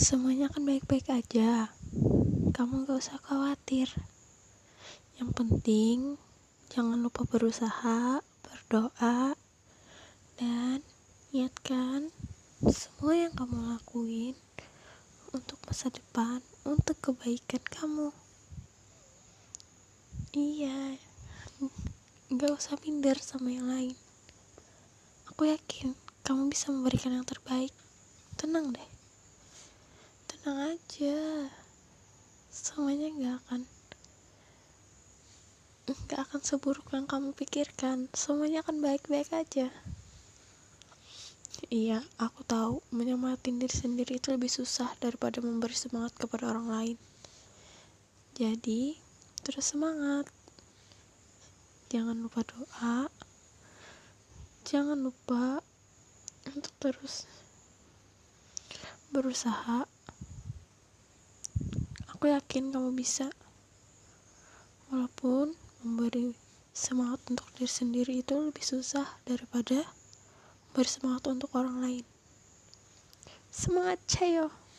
Semuanya akan baik-baik aja. Kamu gak usah khawatir. Yang penting, jangan lupa berusaha, berdoa, dan niatkan semua yang kamu lakuin untuk masa depan, untuk kebaikan kamu. Iya, gak usah minder sama yang lain. Aku yakin kamu bisa memberikan yang terbaik. Tenang deh. Tenang aja. Semuanya gak akan gak akan seburuk yang kamu pikirkan. Semuanya akan baik-baik aja. Iya, aku tahu menyemangatin diri sendiri itu lebih susah daripada memberi semangat kepada orang lain. Jadi, terus semangat. Jangan lupa doa. Jangan lupa untuk terus berusaha. Aku yakin kamu bisa. Walaupun memberi semangat untuk diri sendiri itu lebih susah daripada bersemangat untuk orang lain. Semangat, Cayo!